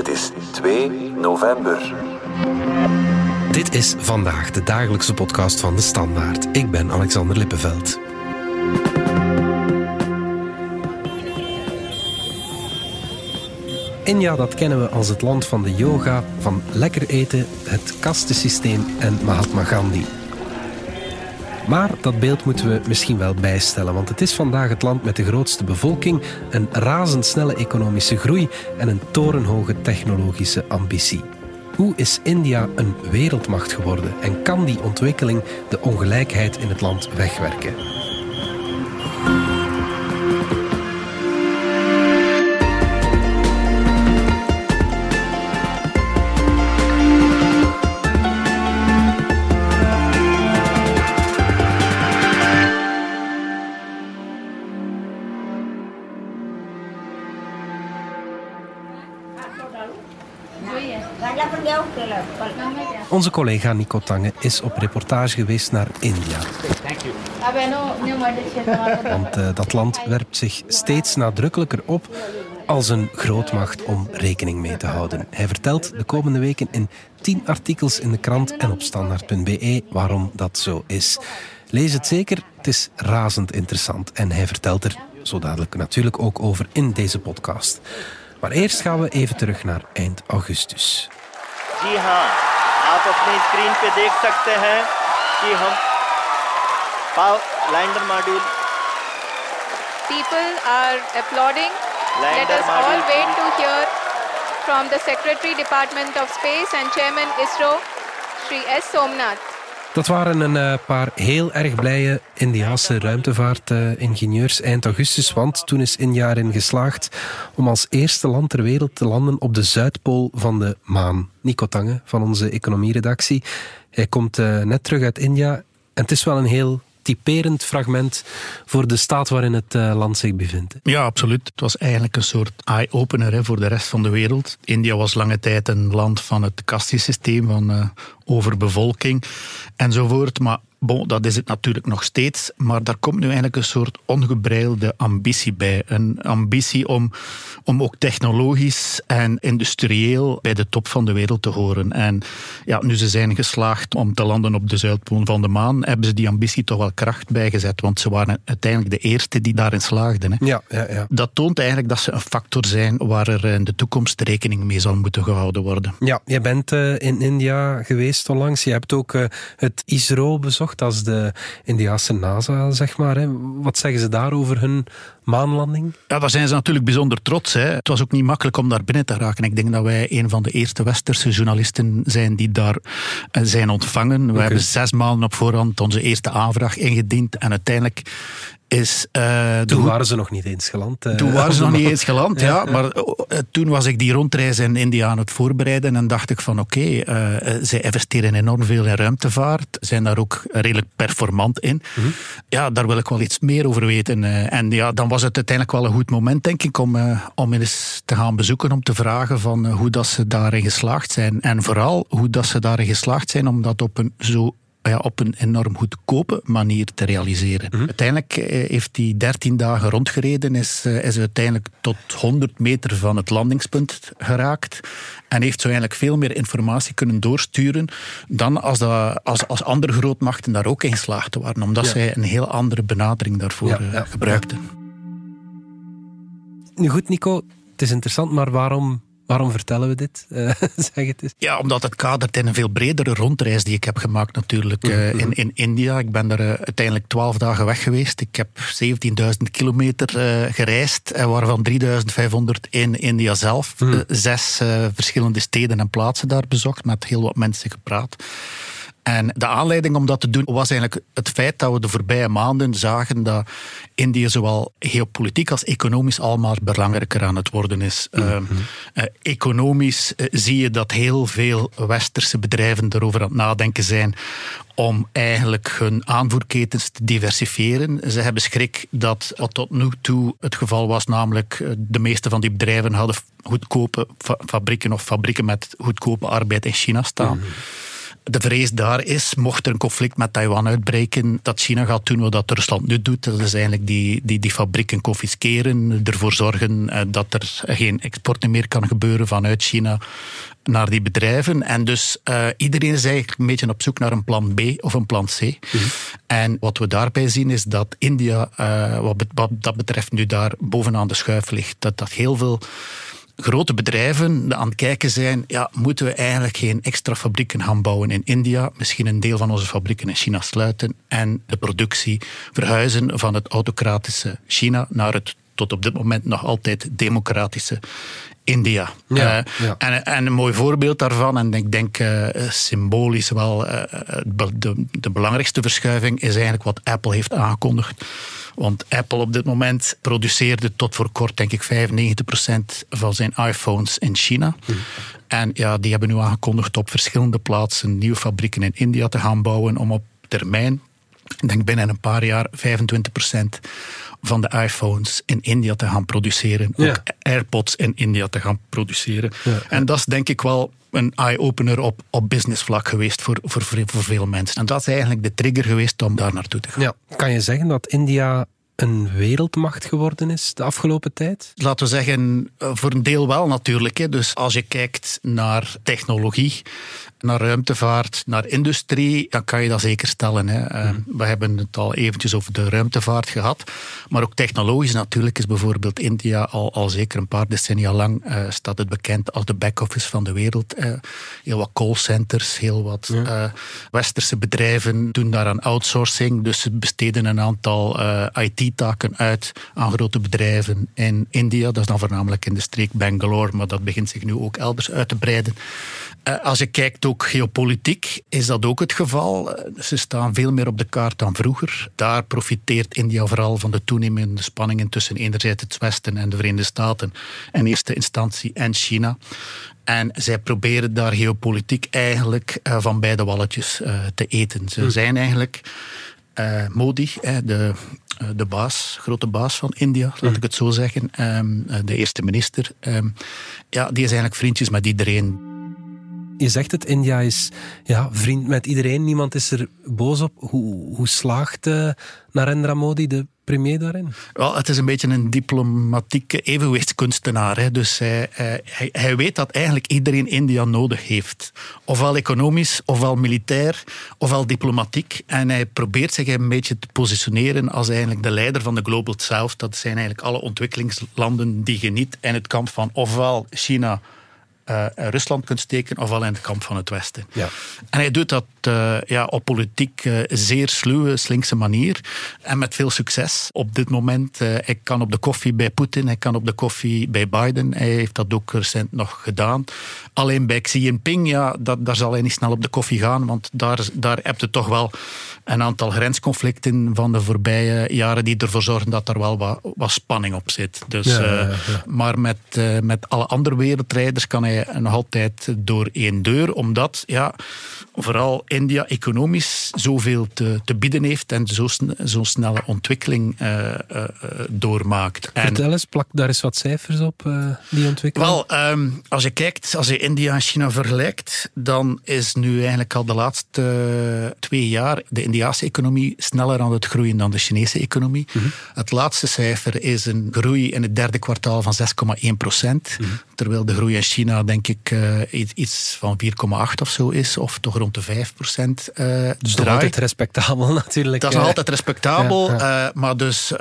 Het is 2 november. Dit is vandaag de dagelijkse podcast van de Standaard. Ik ben Alexander Lippenveld. India, dat kennen we als het land van de yoga, van lekker eten, het kastensysteem en Mahatma Gandhi. Maar dat beeld moeten we misschien wel bijstellen, want het is vandaag het land met de grootste bevolking, een razendsnelle economische groei en een torenhoge technologische ambitie. Hoe is India een wereldmacht geworden en kan die ontwikkeling de ongelijkheid in het land wegwerken? Onze collega Nico Tange is op reportage geweest naar India. Want uh, dat land werpt zich steeds nadrukkelijker op als een grootmacht om rekening mee te houden. Hij vertelt de komende weken in tien artikels in de krant en op standaard.be waarom dat zo is. Lees het zeker, het is razend interessant. En hij vertelt er zo dadelijk natuurlijk ook over in deze podcast. Maar eerst gaan we even terug naar eind augustus. आप अपनी स्क्रीन पे देख सकते हैं कि हम lander module people are applauding let us all wait to hear from the secretary department of space and chairman ISRO Shri S Somnath Dat waren een uh, paar heel erg blije Indiaanse ruimtevaartingenieurs eind augustus, want toen is India erin geslaagd om als eerste land ter wereld te landen op de Zuidpool van de maan. Nico Tange van onze economieredactie. Hij komt uh, net terug uit India en het is wel een heel typerend fragment voor de staat waarin het uh, land zich bevindt. Ja, absoluut. Het was eigenlijk een soort eye-opener voor de rest van de wereld. India was lange tijd een land van het kastiesysteem, van uh, overbevolking enzovoort. Maar Bon, dat is het natuurlijk nog steeds, maar daar komt nu eigenlijk een soort ongebreide ambitie bij. Een ambitie om, om ook technologisch en industrieel bij de top van de wereld te horen. En ja, nu ze zijn geslaagd om te landen op de Zuidpool van de maan, hebben ze die ambitie toch wel kracht bijgezet, want ze waren uiteindelijk de eerste die daarin slaagden. Hè. Ja, ja, ja. Dat toont eigenlijk dat ze een factor zijn waar er in de toekomst rekening mee zal moeten gehouden worden. Ja, je bent uh, in India geweest onlangs. Je hebt ook uh, het ISRO bezocht als de Indiaanse NASA, zeg maar. Hè. Wat zeggen ze daarover hun maanlanding? Ja, daar zijn ze natuurlijk bijzonder trots. Hè. Het was ook niet makkelijk om daar binnen te raken. Ik denk dat wij een van de eerste westerse journalisten zijn die daar eh, zijn ontvangen. We hebben zes maanden op voorhand onze eerste aanvraag ingediend en uiteindelijk is... Uh, toen waren ze nog niet eens geland. Uh, toen waren ze nog niet eens geland, ja. Maar uh, toen was ik die rondreis in India aan het voorbereiden en dacht ik van oké, okay, zij investeren enorm veel in ruimtevaart, zijn daar ook redelijk performant in. -hmm. Ja, daar wil ik wel iets meer over weten. en ja, dan was het uiteindelijk wel een goed moment, denk ik, om, om eens te gaan bezoeken, om te vragen van hoe dat ze daarin geslaagd zijn. En vooral hoe dat ze daarin geslaagd zijn om dat op een zo ja, op een enorm goedkope manier te realiseren. Mm -hmm. Uiteindelijk heeft hij 13 dagen rondgereden, is, is uiteindelijk tot 100 meter van het landingspunt geraakt en heeft zo eigenlijk veel meer informatie kunnen doorsturen dan als, dat, als, als andere grootmachten daar ook in geslaagd waren, omdat ja. zij een heel andere benadering daarvoor ja, gebruikten. Nu goed, Nico, het is interessant, maar waarom Waarom vertellen we dit? Uh, zeg het eens. Ja, omdat het kadert in een veel bredere rondreis die ik heb gemaakt natuurlijk uh, in, in India. Ik ben daar uh, uiteindelijk twaalf dagen weg geweest. Ik heb 17.000 kilometer gereisd, waarvan 3.500 in India zelf. Mm. zes verschillende steden en plaatsen daar bezocht, met heel wat mensen gepraat. En de aanleiding om dat te doen was eigenlijk het feit dat we de voorbije maanden zagen dat India zowel geopolitiek als economisch allemaal belangrijker aan het worden is. Mm -hmm. uh, economisch uh, zie je dat heel veel westerse bedrijven erover aan het nadenken zijn om eigenlijk hun aanvoerketens te diversifiëren. Ze hebben schrik dat wat tot nu toe het geval was, namelijk de meeste van die bedrijven hadden goedkope fa fabrieken of fabrieken met goedkope arbeid in China staan. Mm -hmm. De vrees daar is, mocht er een conflict met Taiwan uitbreken, dat China gaat doen wat Rusland nu doet. Dat is eigenlijk die, die, die fabrieken confisceren, ervoor zorgen eh, dat er geen export meer kan gebeuren vanuit China naar die bedrijven. En dus uh, iedereen is eigenlijk een beetje op zoek naar een plan B of een plan C. Mhm. En wat we daarbij zien is dat India, uh, wat, wat, dat betreft, nu daar bovenaan de schuif ligt. Dat, dat heel veel grote bedrijven aan het kijken zijn, ja, moeten we eigenlijk geen extra fabrieken gaan bouwen in India, misschien een deel van onze fabrieken in China sluiten en de productie verhuizen van het autocratische China naar het tot op dit moment nog altijd democratische India. Ja, uh, En, en, een mooi voorbeeld daarvan, en ik denk uh, symbolisch wel uh, de, de belangrijkste verschuiving, is eigenlijk wat Apple heeft aangekondigd. Want Apple op dit moment produceerde tot voor kort, denk ik, 95% van zijn iPhones in China. Mhm. En ja, die hebben nu aangekondigd op verschillende plaatsen nieuwe fabrieken in India te gaan bouwen om op termijn, ik denk binnen een paar jaar, 25% van de iPhones in India te gaan produceren. Ook AirPods in India te gaan produceren. En dat is denk ik wel een eye-opener op, op businessvlak geweest voor, voor, voor veel mensen. En dat is eigenlijk de trigger geweest om daar naartoe te gaan. Ja. Kan je zeggen dat India een wereldmacht geworden is de afgelopen tijd? Laten we zeggen, eh, voor een deel wel natuurlijk. Dus als je kijkt naar technologie, naar ruimtevaart, naar industrie, dan kan je dat zeker stellen. Hè. Eh, mhm. We hebben het al eventjes over de ruimtevaart gehad. Maar ook technologisch natuurlijk is bijvoorbeeld India al, al zeker een paar decennia lang uh, staat het bekend als de back-office van de wereld. Uh, heel wat callcenters, heel wat westerse bedrijven doen daar aan outsourcing. Dus ze besteden een aantal IT-taken uit aan grote bedrijven in India. Dat is dan voornamelijk in de streek Bangalore, maar dat begint zich nu ook elders uit te breiden. als je kijkt ook geopolitiek is dat ook het geval. Ze staan veel meer op de kaart dan vroeger. Daar profiteert India vooral van de toenemende spanningen tussen enerzijds het Westen en de Verenigde Staten in eerste instantie en China. En zij proberen daar geopolitiek eigenlijk eh, van beide walletjes eh, te eten. Ze hm. zijn eigenlijk uh, Modi, de, de baas, grote baas van India, laat hm. ik het zo zeggen, ehm, de eerste minister. Ehm, ja, die is eigenlijk vriendjes met iedereen je zegt het, India is ja, vriend met iedereen. Niemand is er boos op. Hoe, hoe slaagt uh, Narendra Modi, de premier, daarin? Wel, het is een beetje een diplomatieke evenwichtskunstenaar. Hè. Dus hij, hij, hij, weet dat eigenlijk iedereen India nodig heeft. Ofwel economisch, ofwel militair, ofwel diplomatiek. En hij probeert zich een beetje te positioneren als eigenlijk de leider van de Global South. Dat zijn eigenlijk alle ontwikkelingslanden die je niet in het kamp van ofwel China uh, Rusland kunt steken, ofwel in het kamp van het Westen. Ja. En hij doet dat uh, ja, op politiek uh, zeer sluwe, slinkse manier en met veel succes. Op dit moment, hij kan op de koffie bij Poetin, hij kan op de koffie bij Biden. Hij heeft dat ook recent nog gedaan. Alleen bij Xi Jinping, ja, dat, daar zal hij niet snel op de koffie gaan, want daar, daar heb je toch wel een aantal grensconflicten van de voorbije jaren die ervoor zorgen dat er wel wat, wat spanning op zit. Dus, ja. Maar met, met alle andere wereldrijders kan hij nog altijd door één deur, omdat ja, vooral India economisch zoveel te, te bieden heeft en zo'n zo snelle ontwikkeling uh, uh, doormaakt. Vertel eens, plak daar eens wat cijfers op, uh, die ontwikkeling. Wel, um, als je kijkt, als je India en China vergelijkt, dan is nu eigenlijk al de laatste twee jaar de Indiaanse economie sneller aan het groeien dan de Chinese economie. Mm -hmm. Het laatste cijfer is een groei in het derde kwartaal van 6,1 procent, mm -hmm. terwijl de groei in China denk ik uh, iets van 4,8 of zo is, of toch rond de 5 procent. Uh, dus nog altijd respectabel natuurlijk. Dat is nog altijd respectabel, ja, maar dus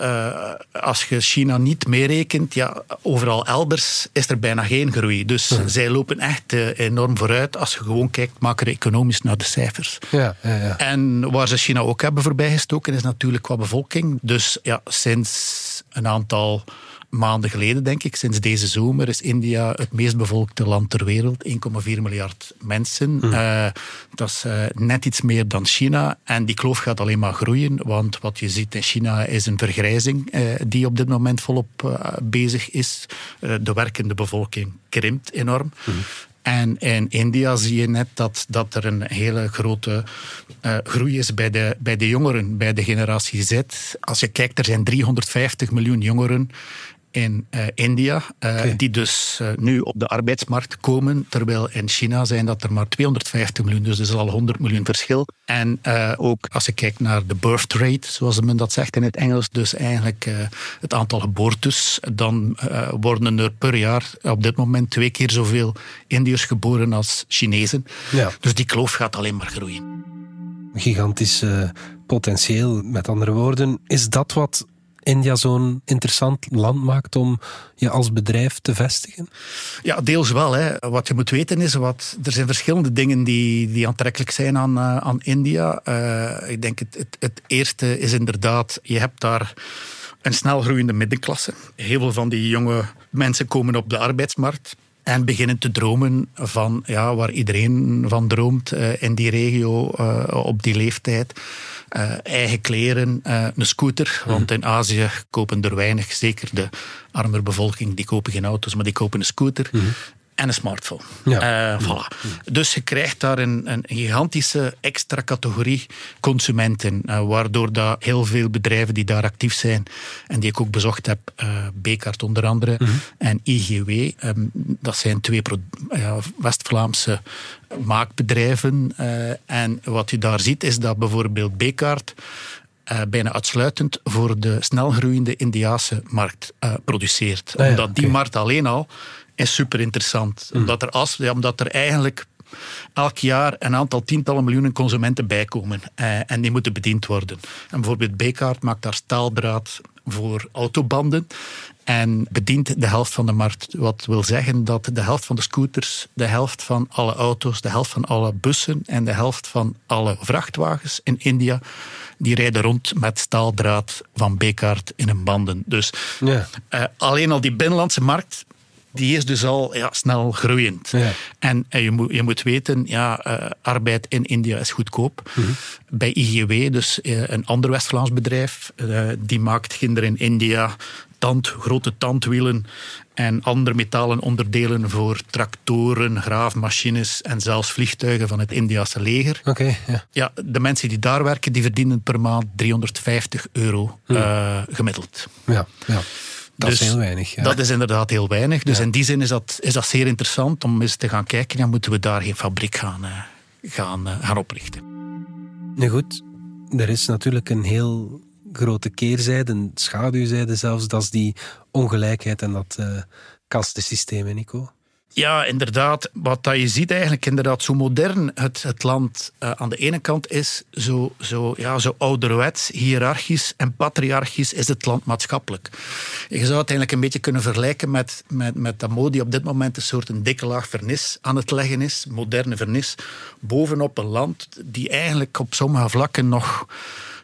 als je China niet meerekent, ja, overal elders is er bijna geen groei. Dus ja. zij lopen echt enorm vooruit als je gewoon kijkt macro-economisch naar de cijfers. Ja, en waar ze China ook hebben voorbijgestoken is natuurlijk qua bevolking. Dus ja, sinds een aantal maanden geleden, denk ik, sinds deze zomer, is India het meest bevolkte land ter wereld. 1,4 miljard mensen. Mm. Uh, dat is uh, net iets meer dan China. En die kloof gaat alleen maar groeien, want wat je ziet in China is een vergrijzing uh, die op dit moment volop bezig is. de werkende bevolking krimpt enorm. Mm. En in India zie je net dat, dat er een hele grote uh, groei is bij de, bij de jongeren, bij de generatie Z. Als je kijkt, er zijn 350 miljoen jongeren in uh, India, uh, die dus uh, nu op de arbeidsmarkt komen, terwijl in China zijn dat er maar 250 miljoen, dus dat is al 100 miljoen verschil. En ook als je kijkt naar de birth rate, zoals men dat zegt in het Engels, dus eigenlijk het aantal geboortes, dan worden er per jaar op dit moment twee keer zoveel Indiërs geboren als Chinezen. Ja. Dus die kloof gaat alleen maar groeien. Gigantisch potentieel, met andere woorden. Is dat wat India zo'n interessant land maakt om je als bedrijf te vestigen? Ja, deels wel. Hè. Wat je moet weten is, wat, er zijn verschillende dingen die, die aantrekkelijk zijn aan, uh, aan India. Uh, ik denk het, het, het eerste is inderdaad, je hebt daar een snel groeiende middenklasse. Heel veel van die jonge mensen komen op de arbeidsmarkt en beginnen te dromen van ja, waar iedereen van droomt uh, in die regio uh, op die leeftijd. Uh, eigen kleren, een scooter. Want mhm. in Azië kopen er weinig, zeker de arme bevolking, die kopen geen auto's, maar die kopen een scooter. Mm en een smartphone. Ja. Uh, voilà. Dus je krijgt daar een, een gigantische extra categorie consumenten, uh, waardoor dat heel veel bedrijven die daar actief zijn en die ik ook bezocht heb, uh, Bekaert onder andere mm -hmm. en IGW, um, ehm, dat zijn twee West-Vlaamse maakbedrijven. en wat je daar ziet is dat bijvoorbeeld Bekaert bijna uitsluitend voor de snelgroeiende Indiase markt produceert. Ah Omdat die markt alleen al is super interessant. Mm. Omdat, er als, ja, omdat er eigenlijk elk jaar een aantal tientallen miljoenen consumenten bijkomen. Eh, en die moeten bediend worden. En bijvoorbeeld Bekaart maakt daar staaldraad voor autobanden en bedient de helft van de markt. Wat wil zeggen dat de helft van de scooters, de helft van alle auto's, de helft van alle bussen en de helft van alle vrachtwagens in India, die rijden rond met staaldraad van Bekaart in hun banden. Dus ja. uh, alleen al die binnenlandse markt die is dus al ja, snel groeiend. Ja. En, en, je, moet, je moet weten, ja, uh, arbeid in India is goedkoop. Mm -hmm. Bij IGW, dus uh, een ander West-Vlaams bedrijf, uh, die maakt kinderen in India tand, grote tandwielen en andere metalen onderdelen voor tractoren, graafmachines en zelfs vliegtuigen van het Indiase leger. Oké. ja. ja, de mensen die daar werken, die verdienen per maand 350 euro mm. gemiddeld. Ja, ja. Dat dus is heel weinig. Ja. Dat is inderdaad heel weinig. Dus in die zin is dat, is dat zeer interessant om eens te gaan kijken. Dan moeten we daar geen fabriek gaan, uh, gaan, uh, gaan oprichten. Nu goed, er is natuurlijk een heel grote keerzijde, een schaduwzijde zelfs. Dat is die ongelijkheid en dat uh, kastensysteem, Nico. Ja, inderdaad. Wat dat je ziet eigenlijk, inderdaad, zo modern het, het land uh, aan de ene kant is, zo, zo, ja, zo ouderwets, hiërarchisch en patriarchisch is het land maatschappelijk. Je zou het eigenlijk een beetje kunnen vergelijken met, met, met dat mode die op dit moment een soort een dikke laag vernis aan het leggen is, moderne vernis, bovenop een land die eigenlijk op sommige vlakken nog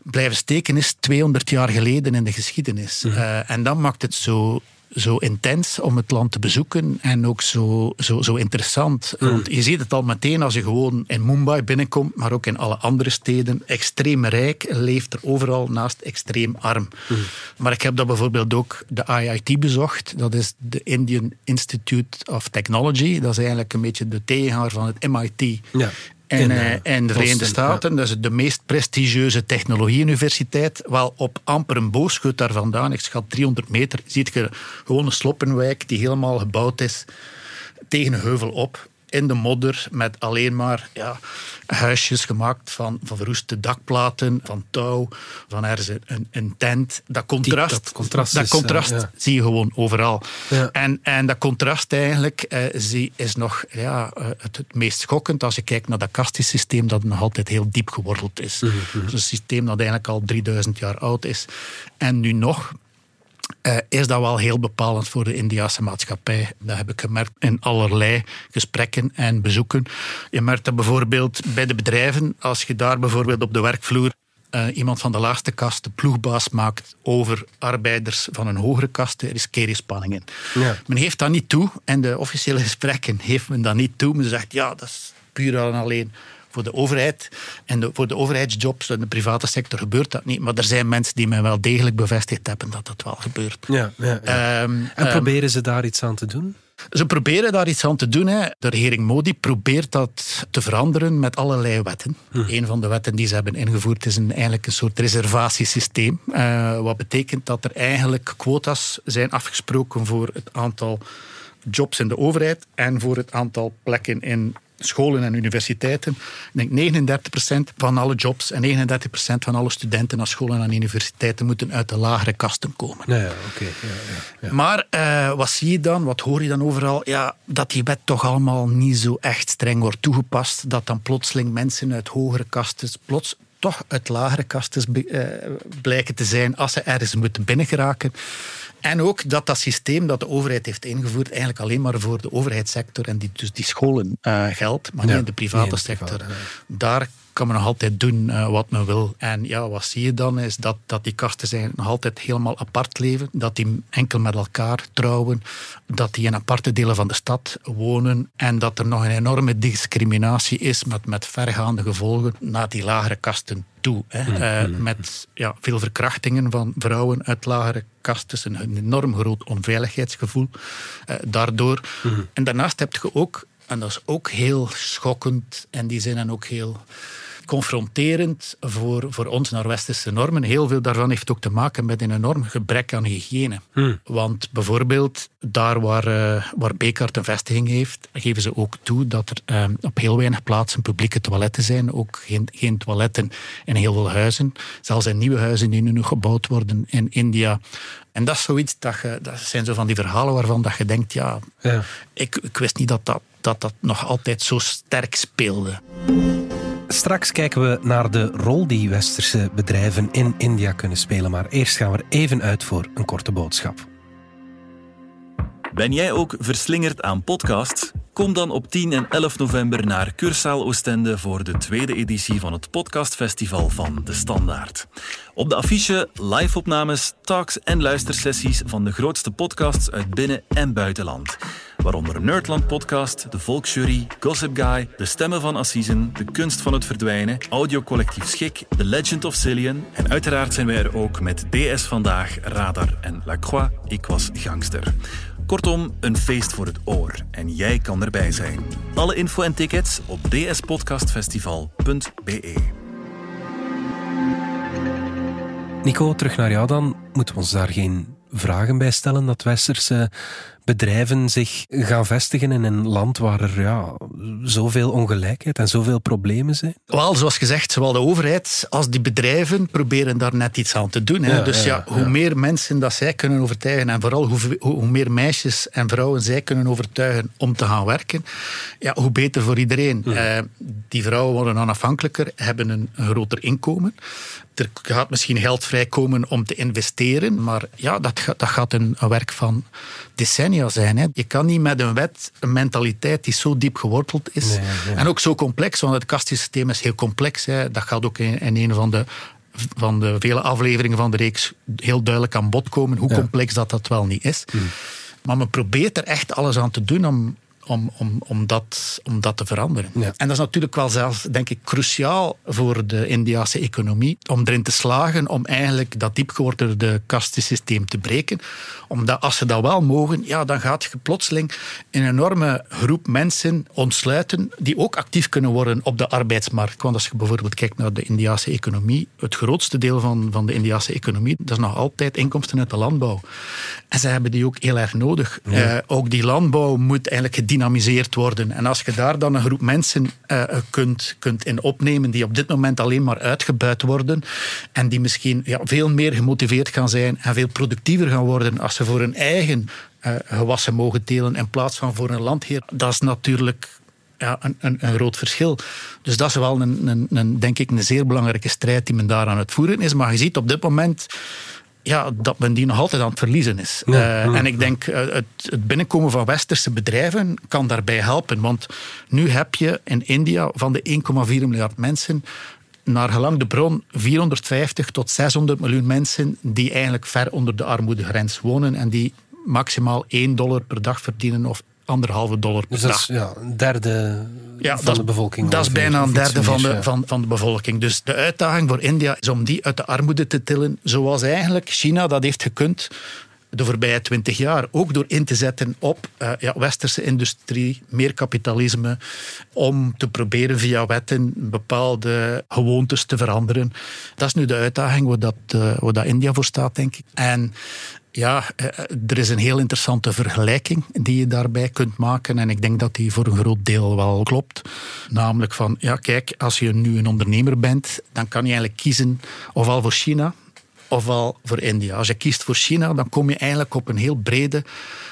blijven steken is 200 jaar geleden in de geschiedenis. Mhm. Uh, en dat maakt het zo zo intens om het land te bezoeken en ook zo, zo, zo interessant. Mm. Want je ziet het al meteen als je gewoon in Mumbai binnenkomt, maar ook in alle andere steden. Extreem rijk leeft er overal naast extreem arm. Mm. Maar ik heb dat bijvoorbeeld ook de IIT bezocht. Dat is de Indian Institute of Technology. Dat is eigenlijk een beetje de tegenhanger van het MIT ja en, uh, de Verenigde Staten. Dat is de meest prestigieuze technologie-universiteit. Wel op amper een boogschut daar vandaan, ik schat 300 meter, zie je gewoon een sloppenwijk die helemaal gebouwd is tegen een heuvel op in de modder met alleen maar ja, huisjes gemaakt van, van verroeste dakplaten, van touw, van ergens een, een tent. Dat contrast, dat contrast, dat contrast eh, zie je gewoon overal. Ja. En, en dat contrast eigenlijk eh, zie, is nog ja, uh, het, het, meest schokkend als je kijkt naar dat kastensysteem dat nog altijd heel diep geworteld is. Mm -hmm. een systeem dat eigenlijk al 3000 jaar oud is. En nu nog uh, is dat wel heel bepalend voor de Indiase maatschappij. Dat heb ik gemerkt in allerlei gesprekken en bezoeken. Je merkt dat bijvoorbeeld bij de bedrijven, als je daar bijvoorbeeld op de werkvloer uh, iemand van de laagste kast de ploegbaas maakt over arbeiders van een hogere kast, er is spanningen. Ja. Men heeft dat niet toe en de officiële gesprekken heeft men dat niet toe. Men zegt ja, dat is puur en alleen voor de overheid. En de, voor de overheidsjobs in de private sector gebeurt dat niet. Maar er zijn mensen die mij wel degelijk bevestigd hebben dat dat wel gebeurt. Ja, ja, ja. Um, en ehm, proberen ze daar iets aan te doen? Ze proberen daar iets aan te doen. Hè. De regering Modi probeert dat te veranderen met allerlei wetten. Hm. Een van de wetten die ze hebben ingevoerd is een, eigenlijk een soort reservatiesysteem. Uh, wat betekent dat er eigenlijk quota's zijn afgesproken voor het aantal jobs in de overheid en voor het aantal plekken in scholen en universiteiten. Ik denk 39% van alle jobs en 39% van alle studenten naar scholen en universiteiten moeten uit de lagere kasten komen. Ja, ja, ja, ja, Maar uh, wat zie je dan, wat hoor je dan overal? Ja, dat die wet toch allemaal niet zo echt streng wordt toegepast. Dat dan plotseling mensen uit hogere kasten plots toch uit lagere kasten uh, blijken te zijn als ze ergens moeten binnengeraken. En ook dat dat systeem dat de overheid heeft ingevoerd eigenlijk alleen maar voor de overheidssector en die, dus die scholen uh, geldt, maar niet in de private sector. Daar kan men nog altijd doen uh, wat men wil. En ja, wat zie je dan is dat, dat die kasten zijn nog altijd helemaal apart leven, dat die enkel met elkaar trouwen, dat die in aparte delen van de stad wonen en dat er nog een enorme discriminatie is met, met vergaande gevolgen naar die lagere kasten toe. Hè. Mm, uh, mm. met ja, veel verkrachtingen van vrouwen uit lagere kasten, een enorm groot onveiligheidsgevoel uh, daardoor. Mm. En daarnaast heb je ook, en dat is ook heel schokkend, en die zijn dan ook heel confronterend voor, voor ons naar westerse normen. Heel veel daarvan heeft ook te maken met een enorm gebrek aan hygiëne. Hmm. Want bijvoorbeeld daar waar, uh, waar Bekart een vestiging heeft, geven ze ook toe dat er uh, op heel weinig plaatsen publieke toiletten zijn. Ook geen, geen toiletten in heel veel huizen. Zelfs in nieuwe huizen die nu nog gebouwd worden in India. En dat is zoiets, dat, je, dat zijn zo van die verhalen waarvan dat je denkt, ja, ja. Ik, ik wist niet dat dat, dat dat nog altijd zo sterk speelde. Straks kijken we naar de rol die westerse bedrijven in India kunnen spelen. Maar eerst gaan we even uit voor een korte boodschap. Ben jij ook verslingerd aan podcasts? Kom dan op 10 en 11 november naar Cursaal Oostende voor de tweede editie van het podcastfestival van De Standaard. Op de affiche live-opnames, talks en luistersessies van de grootste podcasts uit binnen- en buitenland. Waaronder Nerdland Podcast, De Volksjury, Gossip Guy, De Stemmen van Assisen, De Kunst van het Verdwijnen, Audiocollectief Schik, The Legend of Cillian en uiteraard zijn wij er ook met DS Vandaag, Radar en La Croix, Ik Was Gangster. Kortom, een feest voor het oor. En jij kan erbij zijn. Alle info en tickets op dspodcastfestival.be. Nico, terug naar jou dan. Moeten we ons daar geen vragen bij stellen dat Westerse bedrijven zich gaan vestigen in een land waar er ja, zoveel ongelijkheid en zoveel problemen zijn? Wel, zoals gezegd, zowel de overheid als die bedrijven proberen daar net iets aan te doen. Hè. dus ja, hoe meer mensen dat zij kunnen overtuigen en vooral hoe, hoe, meer meisjes en vrouwen zij kunnen overtuigen om te gaan werken, ja, hoe beter voor iedereen. Uh, die vrouwen worden onafhankelijker, hebben een, een groter inkomen er gaat misschien geld vrijkomen om te investeren, maar ja, dat, gaat, dat gaat een, een werk van decennia zijn. Hè. Je kan niet met een wet een mentaliteit die zo diep geworteld is en ook zo complex, want het kastensysteem is heel complex. Hè. Dat gaat ook in, in een van de van de vele afleveringen van de reeks heel duidelijk aan bod komen hoe complex dat dat wel niet is. Hmm. Maar men probeert er echt alles aan te doen om, om, om, om, dat, om dat te veranderen. En dat is natuurlijk wel zelfs, denk ik, cruciaal voor de Indiase economie om erin te slagen om eigenlijk dat diepgewordelde kastensysteem te breken. Omdat als ze dat wel mogen, ja, dan gaat je plotseling een enorme groep mensen ontsluiten die ook actief kunnen worden op de arbeidsmarkt. Want als je bijvoorbeeld kijkt naar de Indiase economie, het grootste deel van, van de Indiase economie, dat is nog altijd inkomsten uit de landbouw. En ze hebben die ook heel erg nodig. Uh, ook die landbouw moet eigenlijk gedynamiseerd worden. En als je daar dan een groep mensen uh, kunt, kunt in opnemen die op dit moment alleen maar uitgebuit worden en die misschien ja, veel meer gemotiveerd gaan zijn en veel productiever gaan worden als ze voor hun eigen uh, gewassen mogen telen in plaats van voor een landheer, dat is natuurlijk ja, een, een, een, groot verschil. Dus dat is wel een, een, denk ik, een zeer belangrijke strijd die men daar aan het voeren is. Maar je ziet op dit moment ja, dat men die nog altijd aan het verliezen is. Uh, en ik denk, uh, het, het, binnenkomen van westerse bedrijven kan daarbij helpen. Want nu heb je in India van de 1,4 miljard mensen naar gelang de bron 450 tot 600 miljoen mensen die eigenlijk ver onder de armoedegrens wonen en die maximaal 1 dollar per dag verdienen of anderhalve dollar per dus dat dag. Is, ja, een derde ja, van dat, de bevolking. Dat is bijna een derde van de, van, van de bevolking. Dus de uitdaging voor India is om die uit de armoede te tillen, zoals eigenlijk China dat heeft gekund de voorbije twintig jaar. Ook door in te zetten op uh, ja, westerse industrie, meer kapitalisme, om te proberen via wetten bepaalde gewoontes te veranderen. Dat is nu de uitdaging waar dat, uh, waar dat India voor staat, denk ik. En ja, eh, er is een heel interessante vergelijking die je daarbij kunt maken. En ik denk dat die voor een groot deel wel klopt. Namelijk van, ja, kijk, als je nu een ondernemer bent, dan kan je eigenlijk kiezen ofwel voor China ofwel voor India. Als je kiest voor China, dan kom je eigenlijk op een heel brede,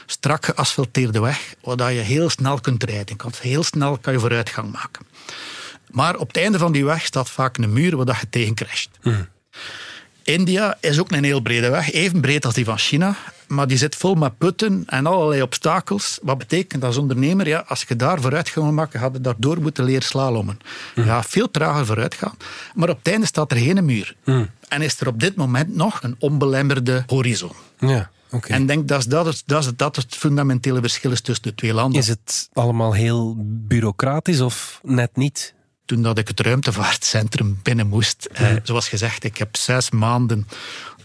strak geasfalteerde weg, waar je heel snel kunt rijden. Heel snel kan je vooruitgang maken. Maar op het einde van die weg staat vaak een muur waar je tegen crasht. Hmm. India is ook een heel brede weg, even breed als die van China, maar die zit vol met putten en allerlei obstakels. Wat betekent dat als ondernemer, ja, als je daar vooruit gaat maken, had je daardoor moeten leren slalommen. Mm. Ja, veel trager vooruit gaan. Maar op het einde staat er geen muur. Mm. En is er op dit moment nog een onbelemmerde horizon. Ja. Okay. En ik denk dat dat, dat, dat het fundamentele verschil is tussen de twee landen. Is het allemaal heel bureaucratisch of net niet? Toen dat ik het ruimtevaartcentrum binnen moest. Eh, zoals gezegd, ik heb zes maanden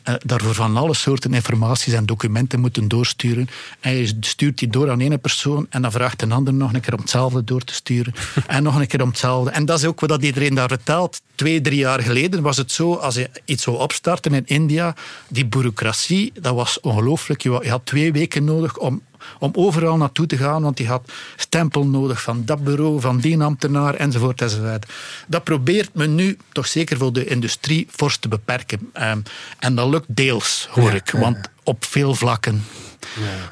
uh, daarvoor van alle soorten informaties en documenten moeten doorsturen. En je stuurt die door aan ene persoon en dan vraagt een ander nog een keer om hetzelfde door te sturen. en nog een keer om hetzelfde. En dat is ook wat iedereen daar vertelt. Twee, drie jaar geleden was het zo, als je iets zou opstarten in India, die bureaucratie, dat was ongelooflijk. Je had twee weken nodig om om overal naartoe te gaan, want die had stempel nodig van dat bureau, van die ambtenaar, enzovoort, enzovoort. Dat probeert men nu toch zeker voor de industrie fors te beperken. Ehm, en dat lukt deels, hoor ik, want op veel vlakken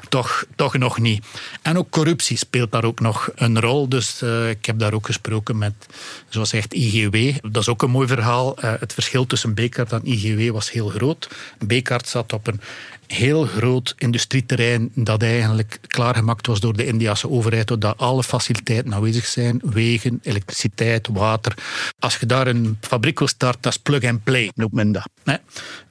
Toch, toch nog niet. En ook corruptie speelt daar ook nog een rol. Dus uh, ik heb daar ook gesproken met, zoals zegt, IGW. Dat is ook een mooi verhaal. Uh, het verschil tussen Bekaert en IGW was heel groot. Bekaert zat op een heel groot industrieterrein dat eigenlijk klaargemaakt was door de Indiase overheid, zodat alle faciliteiten aanwezig zijn, wegen, elektriciteit, water. Als je daar een fabriek wil starten, dat is plug-and-play, noemt men dat.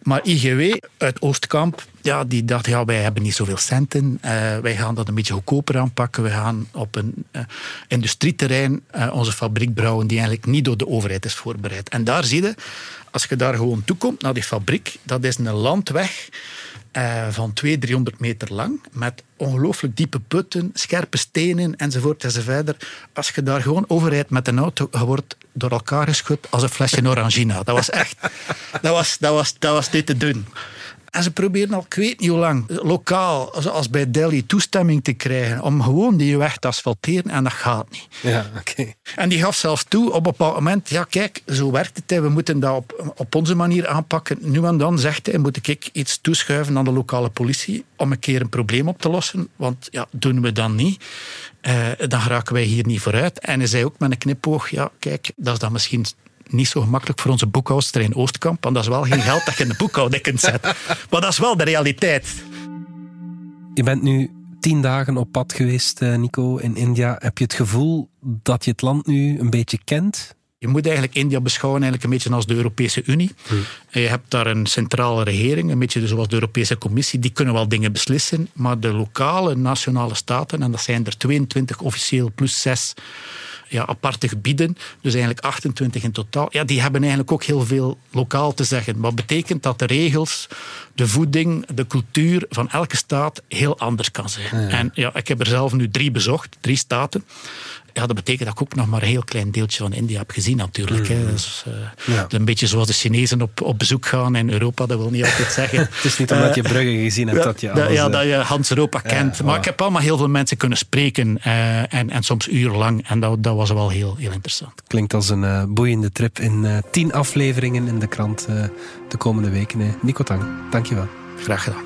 Maar IGW uit Oostkamp, ja, die dacht, ja, wij hebben niet zoveel centen, uh, wij gaan dat een beetje goedkoper aanpakken, we gaan op een uh, industrieterrein uh, onze fabriek bouwen die eigenlijk niet door de overheid is voorbereid. En daar zie je, als je daar gewoon toekomt naar die fabriek, dat is een landweg van 200, 300 meter lang, met ongelooflijk diepe putten, scherpe stenen enzovoort enzovoort. Als je daar gewoon overrijdt met een auto, wordt door elkaar geschud als een flesje orangina. Dat was echt, dat was, dat was, dat was niet te doen. En ze proberen al, ik weet niet hoe lang, lokaal, zoals bij Delhi, toestemming te krijgen om gewoon die weg te asfalteren. En dat gaat niet. Ja, oké. En die gaf zelfs toe op een bepaald moment, ja kijk, zo werkt het. We moeten dat op, op onze manier aanpakken. Nu en dan zegt hij, moet ik iets toeschuiven aan de lokale politie om een keer een probleem op te lossen. Want ja, doen we dan niet, eh, dan geraken wij hier niet vooruit. En hij zei ook met een knipoog, ja kijk, dat is dan misschien niet zo gemakkelijk voor onze boekhoudster in Oostkamp, want dat is wel geen geld dat je in de boekhouding kunt zetten. Maar dat is wel de realiteit. Je bent nu tien dagen op pad geweest, eh, Nico, in India. Heb je het gevoel dat je het land nu een beetje kent? Je moet eigenlijk India beschouwen eigenlijk een beetje als de Europese Unie. Hmm. Je hebt daar een centrale regering, een beetje zoals de Europese Commissie, die kunnen wel dingen beslissen, maar de lokale nationale staten, en dat zijn er 22 officieel plus 6 ja, aparte gebieden, dus eigenlijk 28 in totaal, ja, die hebben eigenlijk ook heel veel lokaal te zeggen. Wat betekent dat de regels, de voeding, de cultuur van elke staat heel anders kan zijn. En ja, ik heb er zelf nu drie bezocht, drie staten ja, dat betekent dat ik ook nog maar een heel klein deeltje van India heb gezien natuurlijk. Mm. Dus, uh, Een beetje zoals de Chinezen op, op bezoek gaan in Europa, dat wil niet altijd zeggen. het is niet omdat je eh, Brugge gezien hebt dat je alles, Ja, dat je Hans Europa kent. maar ik heb allemaal heel veel mensen kunnen spreken en, en soms urenlang. En dat, dat was wel heel, heel interessant. Klinkt als een boeiende trip in tien afleveringen in de krant de komende weken. Hè. Nico Tang, dankjewel. Graag gedaan.